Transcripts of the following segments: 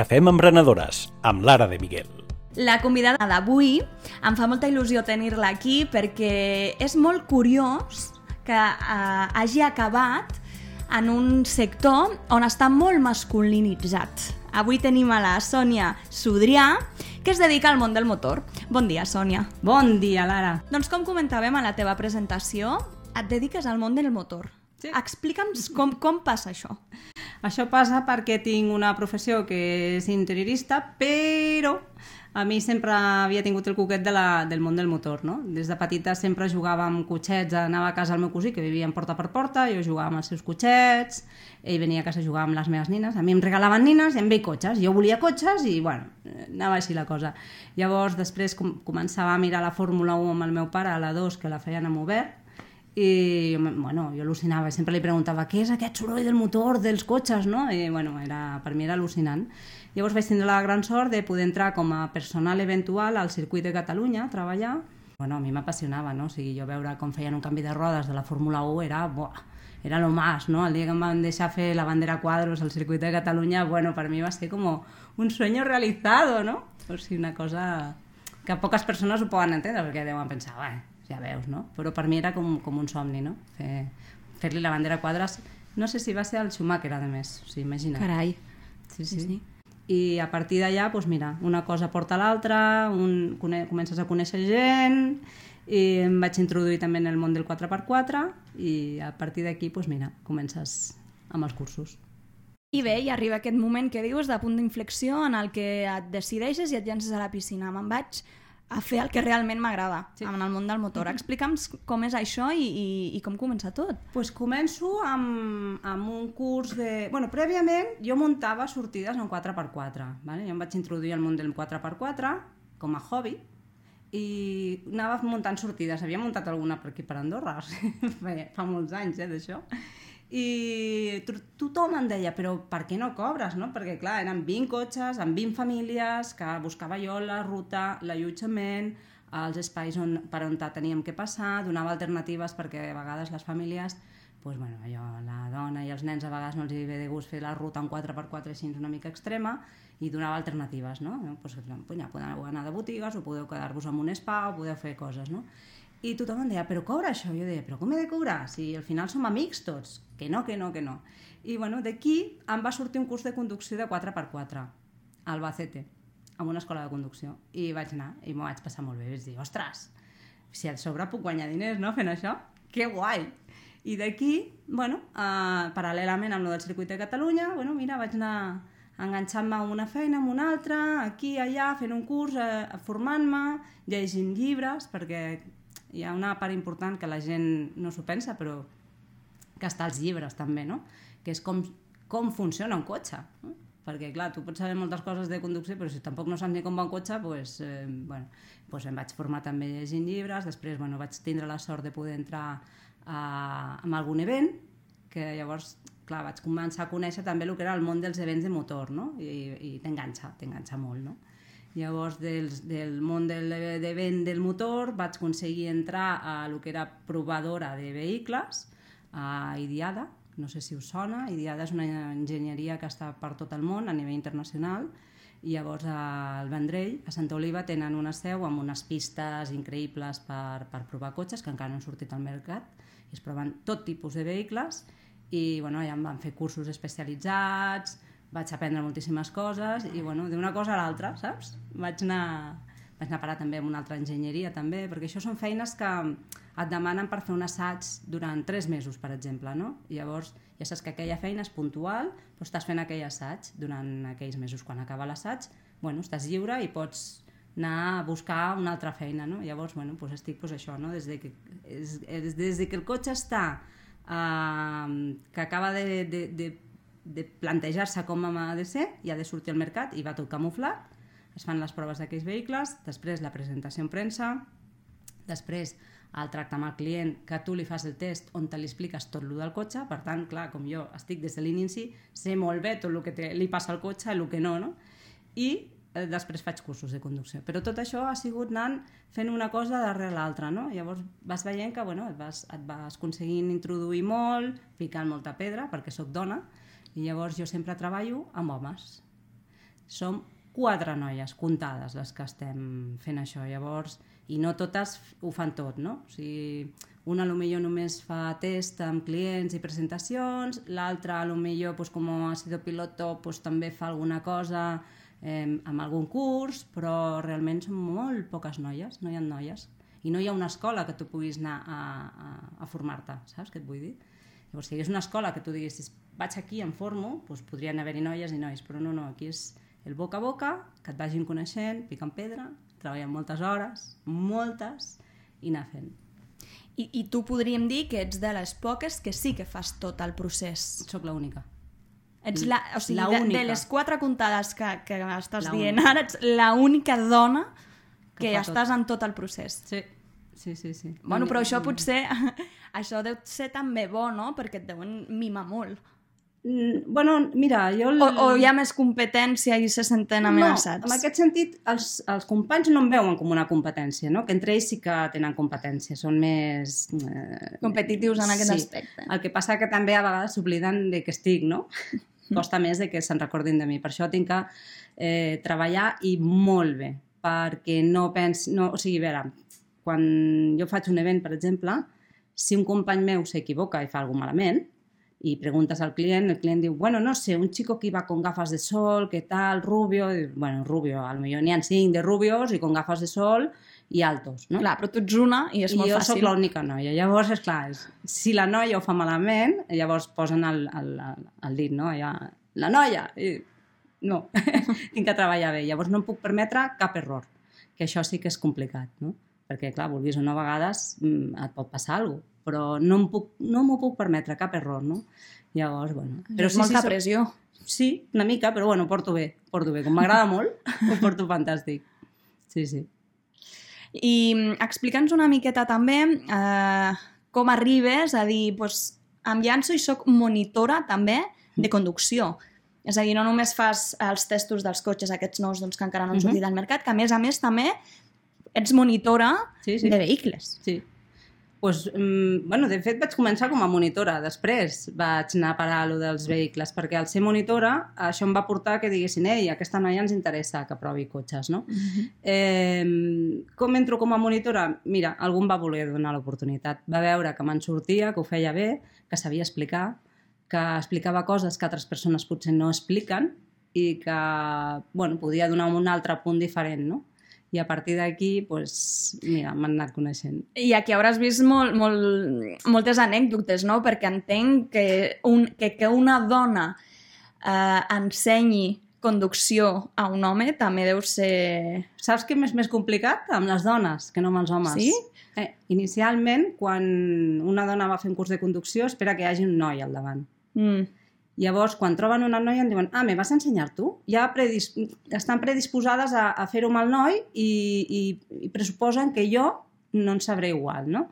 Cafè amb emprenedores, amb Lara de Miguel. La convidada d'avui em fa molta il·lusió tenir-la aquí perquè és molt curiós que eh, hagi acabat en un sector on està molt masculinitzat. Avui tenim a la Sònia Sudrià, que es dedica al món del motor. Bon dia, Sònia. Bon dia, Lara. Doncs com comentàvem a la teva presentació, et dediques al món del motor. Sí. Explica'ns com, com passa això. Això passa perquè tinc una professió que és interiorista, però a mi sempre havia tingut el coquet de la, del món del motor, no? Des de petita sempre jugava amb cotxets, anava a casa al meu cosí, que vivia en porta per porta, jo jugava amb els seus cotxets, ell venia a casa a jugar amb les meves nines, a mi em regalaven nines i amb ell cotxes, jo volia cotxes i, bueno, anava així la cosa. Llavors, després com, començava a mirar la Fórmula 1 amb el meu pare, a la 2, que la feien amb obert, i bueno, jo al·lucinava, sempre li preguntava què és aquest soroll del motor dels cotxes, no? I bueno, era, per mi era al·lucinant. Llavors vaig tindre la gran sort de poder entrar com a personal eventual al circuit de Catalunya a treballar. Bueno, a mi m'apassionava, no? O sigui, jo veure com feien un canvi de rodes de la Fórmula 1 era, buah, era lo más, no? El dia que em van deixar fer la bandera quadros al circuit de Catalunya, bueno, per mi va ser com un sueño realizado, no? O sigui, una cosa que poques persones ho poden entendre, perquè deuen pensar, bé, ja veus, no? Però per mi era com, com un somni, no? Fer, fer-li la bandera a quadres. No sé si va ser el Schumacher, a més, o sigui, imagina't. Carai. Sí, sí. sí. I a partir d'allà, doncs mira, una cosa porta l'altra, un, comences a conèixer gent, i em vaig introduir també en el món del 4x4 i a partir d'aquí, doncs mira, comences amb els cursos. I bé, i arriba aquest moment que dius de punt d'inflexió en el que et decideixes i et llences a la piscina. Me'n vaig a fer el que realment m'agrada sí. en el món del motor. Explica'ns com és això i, i, i com comença tot. pues començo amb, amb un curs de... Bueno, prèviament jo muntava sortides en 4x4. Vale? Jo em vaig introduir al món del 4x4 com a hobby i anava muntant sortides. Havia muntat alguna per aquí per Andorra, o sigui, fa molts anys eh, d'això i tothom em deia, però per què no cobres, no? Perquè, clar, eren 20 cotxes, amb 20 famílies, que buscava jo la ruta, l'allotjament, els espais on, per on teníem que passar, donava alternatives perquè a vegades les famílies pues, bueno, allò, la dona i els nens a vegades no els hi ve de gust fer la ruta en 4x4 així una mica extrema i donava alternatives, no? Pues, ja podeu anar de botigues o podeu quedar-vos en un spa o podeu fer coses, no? I tothom em deia, però cobra això? Jo deia, però com he de cobrar? Si al final som amics tots. Que no, que no, que no. I bueno, d'aquí em va sortir un curs de conducció de 4x4 a Albacete, amb una escola de conducció. I vaig anar i m'ho vaig passar molt bé. Vaig dir, ostres, si a sobre puc guanyar diners, no?, fent això. Que guai! I d'aquí, bueno, eh, paral·lelament amb el del circuit de Catalunya, bueno, mira, vaig anar enganxant-me amb una feina, amb una altra, aquí, allà, fent un curs, eh, formant-me, llegint llibres, perquè hi ha una part important que la gent no s'ho pensa, però que està als llibres també, no? que és com, com funciona un cotxe. No? Perquè, clar, tu pots saber moltes coses de conducció, però si tampoc no saps ni com va un cotxe, pues, eh, bueno, pues em vaig formar també llegint llibres, després bueno, vaig tindre la sort de poder entrar a, a algun event, que llavors, clar, vaig començar a conèixer també el que era el món dels events de motor, no? I, i t'enganxa, t'enganxa molt, no? Llavors, dels, del món del, de vent del motor vaig aconseguir entrar a el que era provadora de vehicles, a Idiada, no sé si us sona, Idiada és una enginyeria que està per tot el món a nivell internacional, i llavors al Vendrell, a Santa Oliva, tenen una seu amb unes pistes increïbles per, per provar cotxes que encara no han sortit al mercat, i es proven tot tipus de vehicles, i bueno, ja em van fer cursos especialitzats, vaig aprendre moltíssimes coses i bueno, d'una cosa a l'altra, saps? Vaig anar, vaig anar a parar també amb una altra enginyeria també, perquè això són feines que et demanen per fer un assaig durant tres mesos, per exemple, no? Llavors ja saps que aquella feina és puntual, però estàs fent aquell assaig durant aquells mesos. Quan acaba l'assaig, bueno, estàs lliure i pots anar a buscar una altra feina, no? Llavors, bueno, doncs estic pues, això, no? Des de que, és, des de que el cotxe està, eh, que acaba de, de, de de plantejar-se com ha de ser i ha de sortir al mercat i va tot camuflat, es fan les proves d'aquells vehicles, després la presentació en premsa, després el tracte amb el client, que tu li fas el test on te li expliques tot el del cotxe, per tant, clar, com jo estic des de l'inici, sé molt bé tot el que te, li passa al cotxe el que no, no? I eh, després faig cursos de conducció. Però tot això ha sigut anant fent una cosa darrere l'altra, no? Llavors vas veient que bueno, et, vas, et vas aconseguint introduir molt, ficant molta pedra, perquè sóc dona, i llavors jo sempre treballo amb homes. som quatre noies comptades les que estem fent això. Llavors, i no totes ho fan tot, no? O sigui, una millor només fa test amb clients i presentacions, l'altra millor pues, com ha sido piloto pues, també fa alguna cosa eh, amb algun curs, però realment són molt poques noies, no hi ha noies. I no hi ha una escola que tu puguis anar a, a, a formar-te, saps què et vull dir? Llavors, si hi hagués una escola que tu diguessis vaig aquí, em formo, doncs podrien haver-hi noies i nois, però no, no, aquí és el boca a boca, que et vagin coneixent, picant pedra, treballant moltes hores, moltes, i anar fent. I, I tu podríem dir que ets de les poques que sí que fas tot el procés. Soc l'única. Ets la, o sigui, La de, de les quatre comptades que, que estàs La dient única. ara, ets l'única dona que, Que fa tot. estàs en tot el procés. Sí, sí, sí. sí. Bueno, però això potser... això deu ser també bo, no? Perquè et deuen mimar molt. Mm, Bueno, mira, jo... El... O, o hi ha més competència i se senten amenaçats? No, en aquest sentit, els, els companys no em veuen com una competència, no? que entre ells sí que tenen competència, són més... Eh, Competitius en aquest sí. aspecte. El que passa que també a vegades s'obliden de que estic, no? Costa més de que se'n recordin de mi. Per això tinc que eh, treballar i molt bé, perquè no pens... No, o sigui, a veure, quan jo faig un event, per exemple, si un company meu s'equivoca i fa alguna malament, y preguntas al cliente, el cliente diu, bueno, no sé, un chico que iba con gafas de sol, ¿qué tal? Rubio, y, bueno, rubio, a lo millor n'hi ha cinc de rubios i con gafas de sol i altos, no? Clar, però tu ets una i és I molt jo fàcil. sóc l'única noia. Llavors, és clar, és, si la noia ho fa malament, llavors posen el, el, el, el dit, no? Ja, la noia! I, no, tinc que treballar bé. Llavors no em puc permetre cap error, que això sí que és complicat, no? Perquè, clar, vulguis o no, a vegades mm, et pot passar alguna cosa, però no em puc, no m'ho puc permetre, cap error, no? Llavors, bueno... Però és molta soc- pressió. Sí, una mica, però bueno, porto bé, porto bé. Com m'agrada molt, ho porto fantàstic. Sí, sí. I mm, explica'ns una miqueta també eh, com arribes a dir, pues, em llanço i sóc monitora també de conducció. És a dir, no només fas els testos dels cotxes aquests nous doncs, que encara no han Mhm. sortit al mercat, que a més a més també ets monitora Sí, sí. de vehicles. Sí. Pues, mm, bueno, de fet vaig començar com a monitora, després vaig anar a parar a lo dels vehicles, perquè al ser monitora això em va portar que diguessin ei, aquesta noia ens interessa que provi cotxes, no? Eh, com entro com a monitora? Mira, algú em va voler donar l'oportunitat. Va veure que me'n sortia, que ho feia bé, que sabia explicar, que explicava coses que altres persones potser no expliquen i que, bueno, podia donar un altre punt diferent, no? I a partir d'aquí, pues, mira, m'han anat coneixent. I aquí hauràs vist molt, molt, moltes anècdotes, no? Perquè entenc que, un, que, que una dona eh, ensenyi conducció a un home també deu ser... Saps què és més complicat? Amb les dones, que no amb els homes. Sí? Eh, inicialment, quan una dona va fer un curs de conducció, espera que hi hagi un noi al davant. Mm. Llavors, quan troben una noia, em diuen ah, me vas a ensenyar tu? Ja predis estan predisposades a, a fer-ho amb el noi i, i, i pressuposen que jo no en sabré igual, no?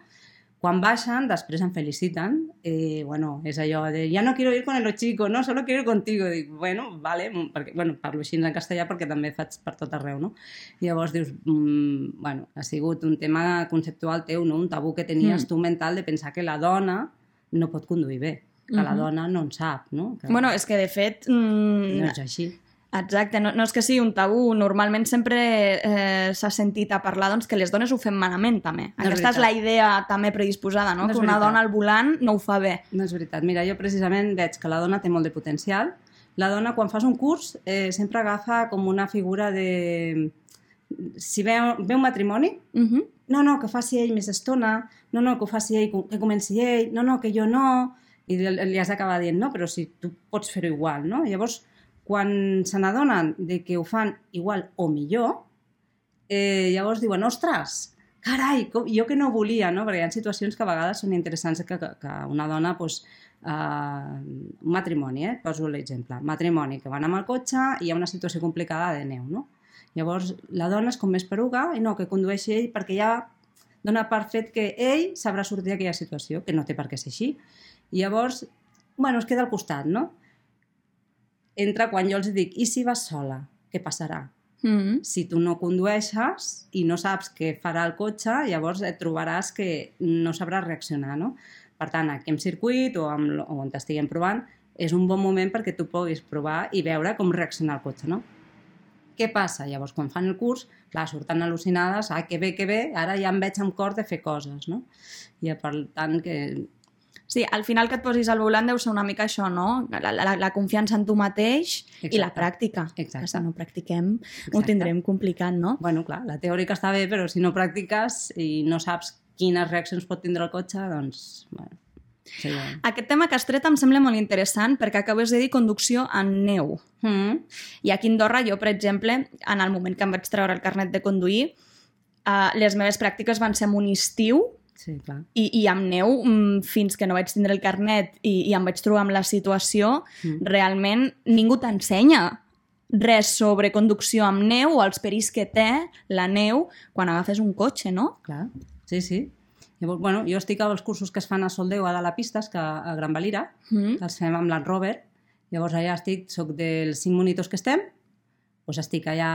Quan baixen, després em feliciten, eh, bueno, és allò de, ja no quiero ir con el chico, no, solo quiero ir contigo. Dic, bueno, vale, perquè, bueno, parlo així en castellà perquè també faig per tot arreu, no? Llavors dius, mm, bueno, ha sigut un tema conceptual teu, no? Un tabú que tenies Mm. tu mental de pensar que la dona no pot conduir bé, que la Mhm. dona no en sap, no? Que Bueno, és que de fet... Mm, no és així. Exacte, no, no és que sigui un tabú, normalment sempre eh, s'ha sentit a parlar doncs, que les dones ho fem malament també. No és Aquesta és veritat. la idea també predisposada, no? No és que una veritat. dona al volant no ho fa bé. No és veritat. Mira, jo precisament veig que la dona té molt de potencial. La dona, quan fas un curs, eh, sempre agafa com una figura de... Si ve, ve un matrimoni, Uh -huh. no, no, que faci ell més estona, no, no, que ho faci ell, que comenci ell, no, no, que jo no... I li has d'acabar dient, no, però si tu pots fer-ho igual, no? Llavors, quan se n'adonen de que ho fan igual o millor, eh, llavors diuen, ostres, carai, com, jo que no volia, no? Perquè hi ha situacions que a vegades són interessants que, que, que una dona, doncs, eh, un matrimoni, eh? poso l'exemple, matrimoni, que van amb el cotxe i hi ha una situació complicada de neu, no? Llavors, la dona és com més peruga i no, que condueixi ell perquè ja dona per fet que ell sabrà sortir d'aquella situació, que no té per què ser així. I llavors, bueno, es queda al costat, no? Entra quan jo els dic, i si vas sola, què passarà? Mm -hmm. Si tu no condueixes i no saps què farà el cotxe, llavors et trobaràs que no sabràs reaccionar, no? Per tant, aquí en circuit o, amb, o on t'estiguem provant, és un bon moment perquè tu puguis provar i veure com reacciona el cotxe, no? Què passa? Llavors, quan fan el curs, clar, surten al·lucinades, ah, que bé, que bé, ara ja em veig amb cor de fer coses, no? I per tant que Sí, al final que et posis al volant deu ser una mica això, no? La, la, la confiança en tu mateix Exacte. i la pràctica. Exacte. Que si no practiquem Exacte. ho tindrem complicat, no? Bueno, clar, la teòrica està bé, però si no practiques i no saps quines reaccions pot tindre el cotxe, doncs... Bueno, sí, ja. Aquest tema que has tret em sembla molt interessant perquè acabes de dir conducció en neu. Mm. I aquí a Andorra, jo, per exemple, en el moment que em vaig treure el carnet de conduir, uh, les meves pràctiques van ser en un estiu Sí, clar. i, i amb neu, mm, fins que no vaig tindre el carnet i, i em vaig trobar amb la situació, Mm. realment ningú t'ensenya res sobre conducció amb neu o els perills que té la neu quan agafes un cotxe, no? Clar, sí, sí. Llavors, bueno, jo estic als cursos que es fan a Soldeu a dalt a pistes, que a Gran Valira, Mm. que els fem amb l'Art Rover. Llavors allà estic, sóc dels cinc monitors que estem, doncs estic allà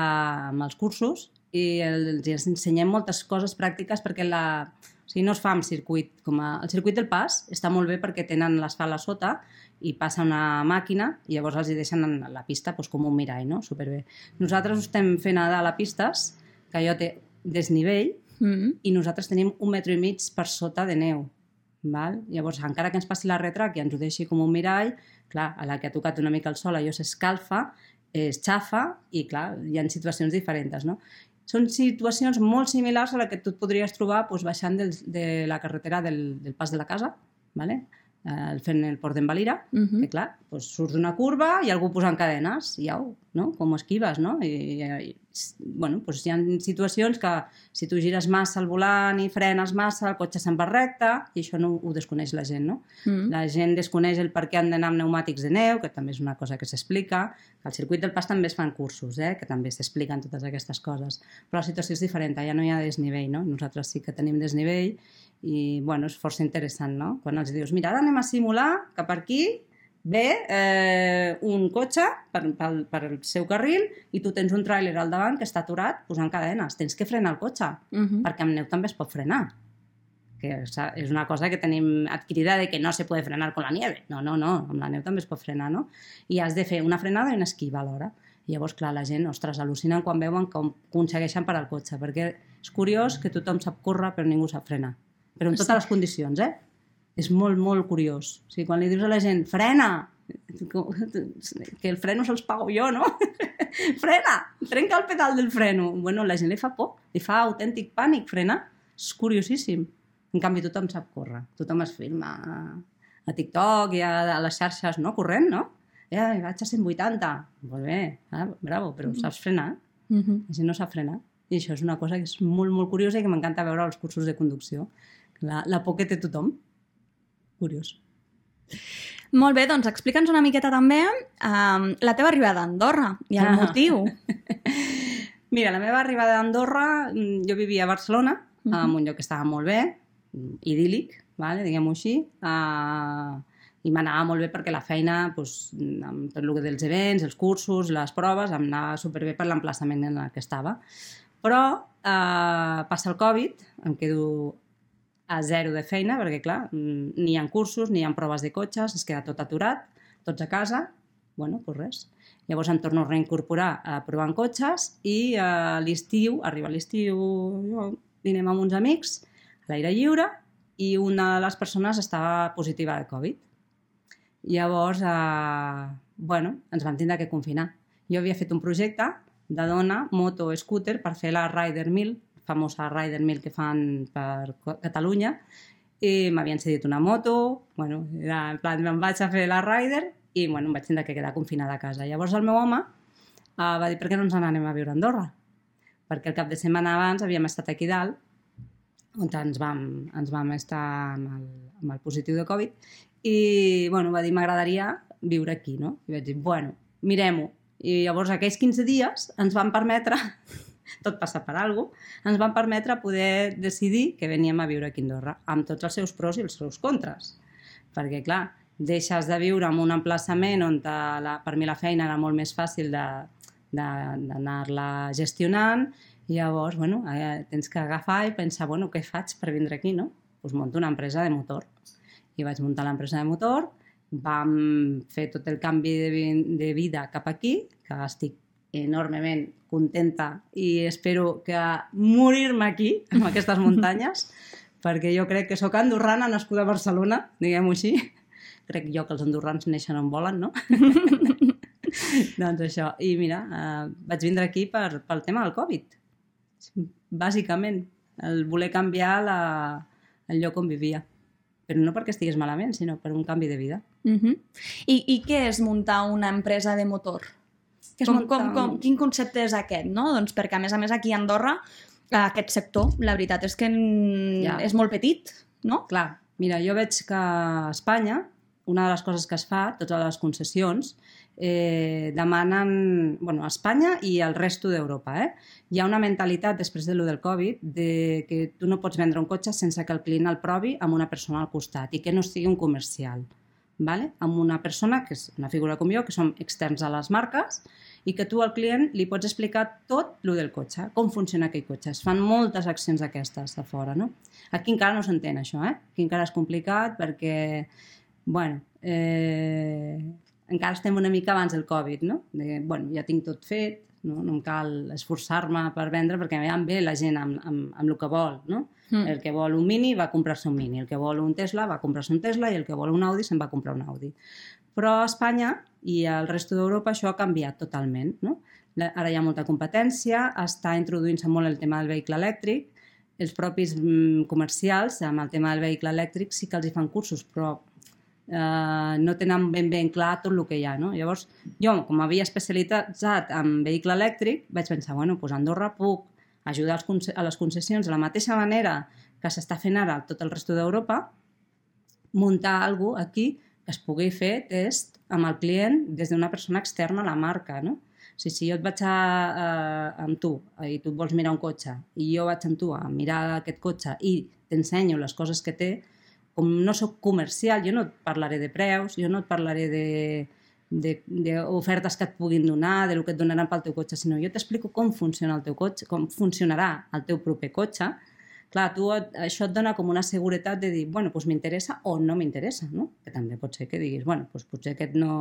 amb els cursos i els els ensenyem moltes coses pràctiques perquè la... o sigui, no es fa amb circuit. Com a... El circuit del pas està molt bé perquè tenen l'asfalt a sota i passa una màquina i llavors els hi deixen en la pista doncs, com un mirall, no? Superbé. Nosaltres estem fent a dalt a pistes, que allò té desnivell, Mm. i nosaltres tenim un metro i mig per sota de neu. Val? Llavors, encara que ens passi la retrac i ens ho deixi com un mirall, clar, a la que ha tocat una mica el sol, allò s'escalfa, es xafa i, clar, hi ha situacions diferents, no? Són situacions molt similars a la que tu et podries trobar doncs, baixant del, de la carretera del, del pas de la casa, vale? Eh, fent el port d'en Valira, Mhm. que clar, doncs surts d'una curva i algú posant cadenes, i au, no? Com esquives, no? I, i, bueno, doncs hi ha situacions que si tu gires massa el volant i frenes massa, el cotxe se'n va recte, i això no ho desconeix la gent, no? Mm. La gent desconeix el per què han d'anar amb pneumàtics de neu, que també és una cosa que s'explica. Al circuit del pas també es fan cursos, eh? que també s'expliquen totes aquestes coses. Però la situació és diferent, ja no hi ha desnivell, no? Nosaltres sí que tenim desnivell i, bueno, és força interessant, no? Quan els dius, mira, ara anem a simular que per aquí ve eh, un cotxe per, per, per el seu carril i tu tens un tràiler al davant que està aturat posant cadenes. Tens que frenar el cotxe, Mhm. perquè amb neu també es pot frenar que és una cosa que tenim adquirida de que no se puede frenar con la nieve. No, no, no, amb la neu també es pot frenar, no? I has de fer una frenada i una esquiva alhora. I llavors, clar, la gent, ostres, al·lucinen quan veuen com aconsegueixen parar el cotxe, perquè és curiós que tothom sap córrer però ningú sap frenar. Però en totes les condicions, eh? És molt, molt curiós. O sigui, quan li dius a la gent, frena, que el freno se'ls pago jo, no? frena, trenca el pedal del freno. Bueno, la gent li fa por, li fa autèntic pànic frenar. És curiosíssim. En canvi, tothom sap córrer. Tothom es filma a TikTok i a, les xarxes, no? Corrent, no? Ja, vaig a 180. Molt bé, ah, bravo, però saps frenar? Mhm. La gent no sap frenar. I això és una cosa que és molt, molt curiosa i que m'encanta veure als cursos de conducció. La, la por que té tothom. Curiós. Molt bé, doncs explica'ns una miqueta també um, la teva arribada a Andorra i el Ah. motiu. Mira, la meva arribada a Andorra, mm, jo vivia a Barcelona, uh -huh. en un lloc que estava molt bé, mm, idíl·lic, vale, diguem-ho així, uh, i m'anava molt bé perquè la feina, doncs, amb tot el dels events, els cursos, les proves, em anava superbé per l'emplaçament en el que estava. Però uh, passa el Covid, em quedo a zero de feina, perquè, clar, mm, ni hi ha cursos, ni hi ha proves de cotxes, es queda tot aturat, tots a casa, bueno, doncs res. Llavors em torno a reincorporar a provant cotxes i a l'estiu, arriba l'estiu, dinem amb uns amics a l'aire lliure i una de les persones estava positiva de Covid. Llavors, eh, bueno, ens vam tindre que confinar. Jo havia fet un projecte de dona, moto, scooter, per fer la Rider 1000, famosa Rider 1000 que fan per Catalunya, i m'havien cedit una moto, bueno, era, en plan, me'n vaig a fer la Rider i bueno, em vaig tindre que quedar confinada a casa. Llavors el meu home uh, va dir per què no ens n'anem a viure a Andorra? Perquè el cap de setmana abans havíem estat aquí dalt, on ens vam, ens vam estar amb el, amb el positiu de Covid, i bueno, va dir m'agradaria viure aquí, no? I vaig dir, bueno, mirem-ho. I llavors aquells 15 dies ens van permetre, tot passa per alguna cosa, ens van permetre poder decidir que veníem a viure aquí a Andorra, amb tots els seus pros i els seus contres. Perquè, clar, deixes de viure en un emplaçament on te la, per mi la feina era molt més fàcil d'anar-la gestionant i llavors, bueno, eh, tens que agafar i pensar, bueno, què faig per vindre aquí, no? Doncs monto una empresa de motor. I vaig muntar l'empresa de motor, vam fer tot el canvi de, de vida cap aquí, que estic enormement contenta i espero que morir-me aquí, amb aquestes muntanyes, perquè jo crec que sóc andorrana nascuda a Barcelona, diguem-ho així. Crec jo que els andorrans neixen on volen, no? doncs això. I mira, eh, vaig vindre aquí per, pel tema del Covid. Bàsicament, el voler canviar la, el lloc on vivia. Però no perquè estigués malament, sinó per un canvi de vida. Uh -huh. I, I què és muntar una empresa de motor? Què és Com, com, com, quin concepte és aquest, no? Doncs perquè, a més a més, aquí a Andorra, aquest sector, la veritat és que Ja. és molt petit, no? Clar, mira, jo veig que a Espanya, una de les coses que es fa, totes les concessions, eh, demanen, bueno, a Espanya i al resto d'Europa, eh? Hi ha una mentalitat, després de lo del Covid, de que tu no pots vendre un cotxe sense que el client el provi amb una persona al costat i que no sigui un comercial, ¿vale? amb una persona, que és una figura com jo, que som externs a les marques, i que tu al client li pots explicar tot lo del cotxe, com funciona aquell cotxe. Es fan moltes accions d'aquestes de fora, no? Aquí encara no s'entén això, eh? Aquí encara és complicat perquè, bueno, eh, encara estem una mica abans del Covid, no? De, bueno, ja tinc tot fet, no, no em cal esforçar-me per vendre perquè ja em ve la gent amb, amb, amb el que vol, no? Mm. El que vol un Mini va comprar-se un Mini, el que vol un Tesla va comprar-se un Tesla i el que vol un Audi se'n va comprar un Audi. Però a Espanya i al resto d'Europa això ha canviat totalment, no? Ara hi ha molta competència, està introduint-se molt el tema del vehicle elèctric, els propis mm, comercials amb el tema del vehicle elèctric sí que els hi fan cursos, però eh, no tenen ben ben clar tot el que hi ha. No? Llavors, jo, com havia especialitzat en vehicle elèctric, vaig pensar, bueno, doncs a Andorra puc ajudar els a les concessions de la mateixa manera que s'està fent ara tot el resto d'Europa, muntar alguna cosa aquí que es pugui fer test amb el client des d'una persona externa a la marca, no? O sigui, si jo et vaig a, a, amb tu i tu vols mirar un cotxe i jo vaig amb tu a mirar aquest cotxe i t'ensenyo les coses que té, com no sóc comercial, jo no et parlaré de preus, jo no et parlaré de d'ofertes que et puguin donar, de lo que et donaran pel teu cotxe, sinó jo t'explico com funciona el teu cotxe, com funcionarà el teu proper cotxe, clar, tu et, això et dona com una seguretat de dir, bueno, doncs m'interessa o no m'interessa, no? Que també pot ser que diguis, bueno, doncs potser aquest no,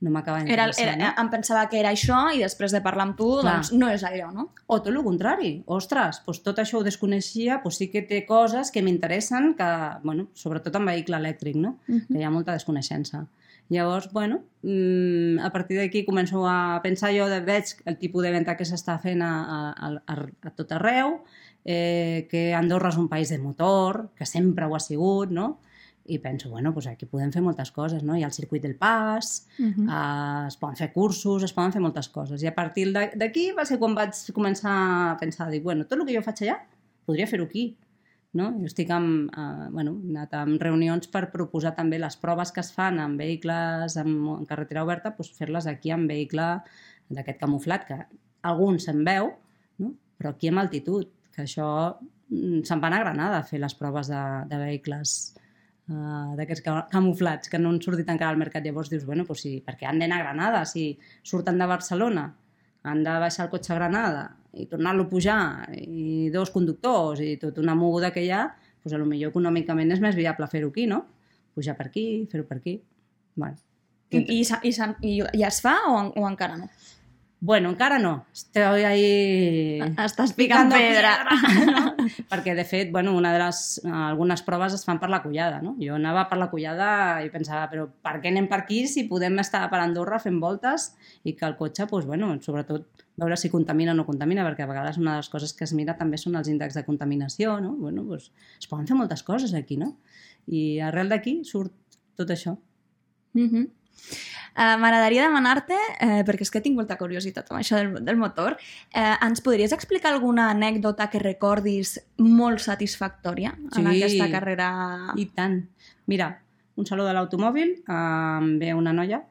no m'acaba Era, d'interessar, era, no? em pensava que era això i després de parlar amb tu, Clar. doncs no és allò, no? O tot el contrari, ostres, doncs tot això ho desconeixia, doncs sí que té coses que m'interessen, que, bueno, sobretot en vehicle elèctric, no? Mhm. que hi ha molta desconeixença. Llavors, bueno, mm, a partir d'aquí començo a pensar jo, de, veig el tipus de venda que s'està fent a, a, a, a tot arreu, eh, que Andorra és un país de motor, que sempre ho ha sigut, no? I penso, bueno, doncs aquí podem fer moltes coses, no? Hi ha el circuit del pas, Mhm. eh, es poden fer cursos, es poden fer moltes coses. I a partir d'aquí va ser quan vaig començar a pensar, dic, bueno, tot el que jo faig allà, podria fer-ho aquí. No? Jo estic amb, eh, bueno, he anat amb reunions per proposar també les proves que es fan en vehicles en, en carretera oberta, doncs fer-les aquí en vehicle d'aquest camuflat, que alguns se'n veu, no? però aquí amb altitud, que això mm, se'n van a Granada a fer les proves de, de vehicles uh, d'aquests ca- camuflats que no han sortit encara al mercat. Llavors dius, bueno, doncs sí, perquè han d'anar a Granada? Si surten de Barcelona, han de baixar el cotxe a Granada i tornar-lo a pujar, i dos conductors i tota una moguda que hi ha, doncs lo millor econòmicament és més viable fer-ho aquí, no? Pujar per aquí, fer-ho per aquí. Bueno. I, i, i, i ja es fa o, o encara no? Bueno, encara no. Estoy ahí... Estàs picant pedra. no? Perquè, de fet, bueno, una de les, algunes proves es fan per la collada, no? Jo anava per la collada i pensava, però per què anem per aquí si podem estar per Andorra fent voltes i que el cotxe, doncs, bueno, sobretot veure si contamina o no contamina, perquè a vegades una de les coses que es mira també són els índexs de contaminació, no? Bueno, doncs, es poden fer moltes coses aquí, no? I arrel d'aquí surt tot això. Mm -hmm. Uh, M'agradaria demanar-te, eh, perquè és que tinc molta curiositat amb això del, del motor, eh, ens podries explicar alguna anècdota que recordis molt satisfactòria en Sí. aquesta carrera? I tant. Mira, un saló de l'automòbil, eh, em ve una noia,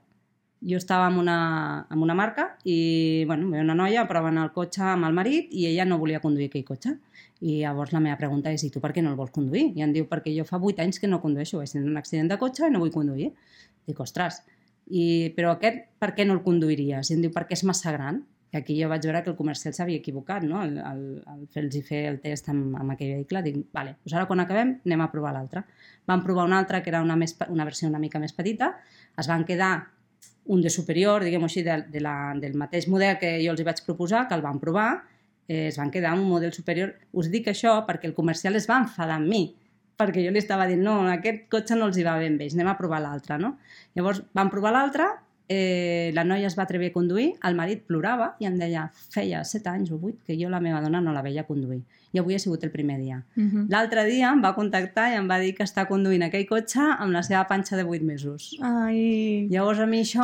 jo estava amb una, amb una marca i, bueno, ve una noia, proven el cotxe amb el marit i ella no volia conduir aquell cotxe. I llavors la meva pregunta és, i tu per què no el vols conduir? I em diu, perquè jo fa 8 anys que no condueixo, vaig tenir un accident de cotxe i no vull conduir. Dic, ostres, i, però aquest per què no el conduiries? I em diu, perquè és massa gran. I aquí jo vaig veure que el comercial s'havia equivocat, no? El, el, el fer-los fer el test amb, amb aquell vehicle. Dic, vale, doncs ara quan acabem anem a provar l'altre. Vam provar un altre que era una, més, una versió una mica més petita, es van quedar un de superior, diguem-ho així, de, de la, del mateix model que jo els hi vaig proposar, que el van provar, eh, es van quedar amb un model superior. Us dic això perquè el comercial es va enfadar amb mi, perquè jo li estava dient, no, aquest cotxe no els hi va ben bé, anem a provar l'altre, no? Llavors van provar l'altre eh, la noia es va atrevir a conduir, el marit plorava i em deia, feia 7 anys o 8 que jo la meva dona no la veia conduir. I avui ha sigut el primer dia. Uh Mhm. -huh. L'altre dia em va contactar i em va dir que està conduint aquell cotxe amb la seva panxa de 8 mesos. Ai... Llavors a mi això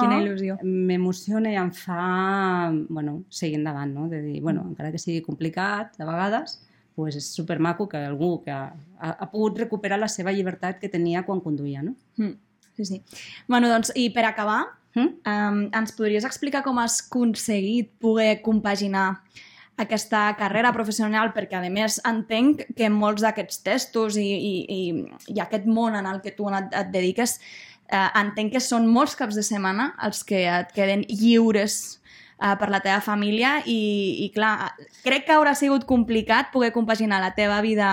m'emociona i em fa bueno, seguir endavant, no? de dir, bueno, encara que sigui complicat de vegades, pues és supermaco que algú que ha, ha pogut recuperar la seva llibertat que tenia quan conduïa. No? Mm. Sí, sí. Bueno, doncs, i per acabar, Mm? um, ens podries explicar com has aconseguit poder compaginar aquesta carrera professional perquè a més entenc que molts d'aquests testos i, i, i, i aquest món en el que tu et, et dediques eh, entenc que són molts caps de setmana els que et queden lliures eh, per la teva família i, i clar, crec que haurà sigut complicat poder compaginar la teva vida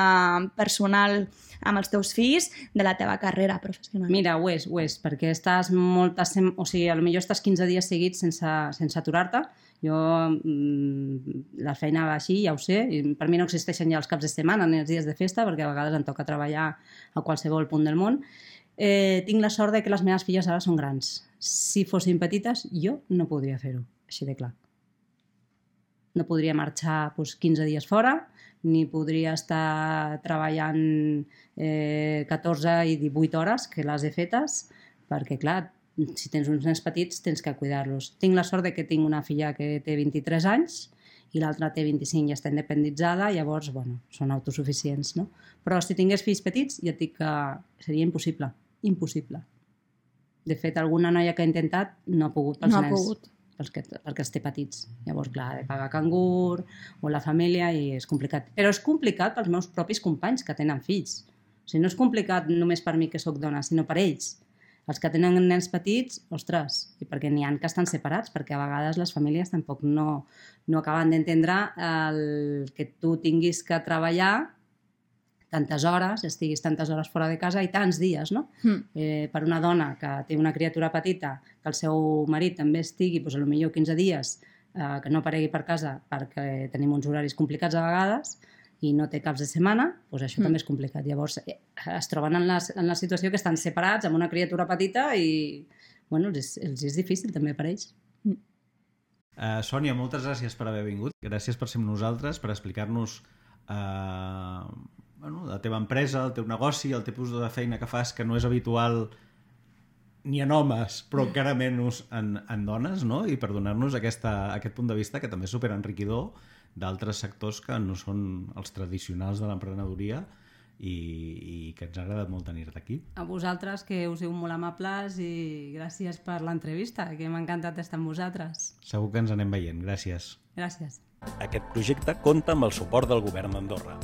personal amb els teus fills de la teva carrera professional. Mira, ho és, ho és, perquè estàs moltes... O sigui, potser estàs 15 dies seguits sense, sense aturar-te. Jo, mm, la feina va així, ja ho sé, i per mi no existeixen ja els caps de setmana ni els dies de festa, perquè a vegades em toca treballar a qualsevol punt del món. Eh, tinc la sort de que les meves filles ara són grans. Si fossin petites, jo no podria fer-ho, així de clar. No podria marxar doncs, 15 dies fora, ni podria estar treballant eh, 14 i 18 hores, que les he fetes, perquè, clar, si tens uns nens petits tens que cuidar-los. Tinc la sort de que tinc una filla que té 23 anys i l'altra té 25 i està independitzada, llavors, bueno, són autosuficients, no? Però si tingués fills petits, ja et dic que seria impossible, impossible. De fet, alguna noia que ha intentat no ha pogut pels no ha nens pogut. Perquè, perquè els té petits. Llavors, clar, de pagar cangur o la família i és complicat. Però és complicat pels meus propis companys que tenen fills. O sigui, no és complicat només per mi que sóc dona, sinó per ells. Els que tenen nens petits, ostres, i perquè n'hi han que estan separats, perquè a vegades les famílies tampoc no, no acaben d'entendre el que tu tinguis que treballar tantes hores, estiguis tantes hores fora de casa i tants dies, no? Mm. eh, per una dona que té una criatura petita, que el seu marit també estigui, doncs, potser 15 dies, eh, que no aparegui per casa perquè tenim uns horaris complicats a vegades i no té caps de setmana, doncs això Mm. també és complicat. Llavors eh, es troben en la, en la situació que estan separats amb una criatura petita i bueno, els, és, els és difícil també per ells. Uh, Sònia, moltes gràcies per haver vingut. Gràcies per ser amb nosaltres, per explicar-nos uh, bueno, la teva empresa, el teu negoci, el tipus de feina que fas, que no és habitual ni en homes, però encara menys en, en dones, no? i per donar-nos aquesta, aquest punt de vista que també és superenriquidor d'altres sectors que no són els tradicionals de l'emprenedoria i, i que ens ha agradat molt tenir-te aquí. A vosaltres, que us heu molt amables i gràcies per l'entrevista, que m'ha encantat estar amb vosaltres. Segur que ens anem veient. Gràcies. Gràcies. Aquest projecte compta amb el suport del Govern d'Andorra.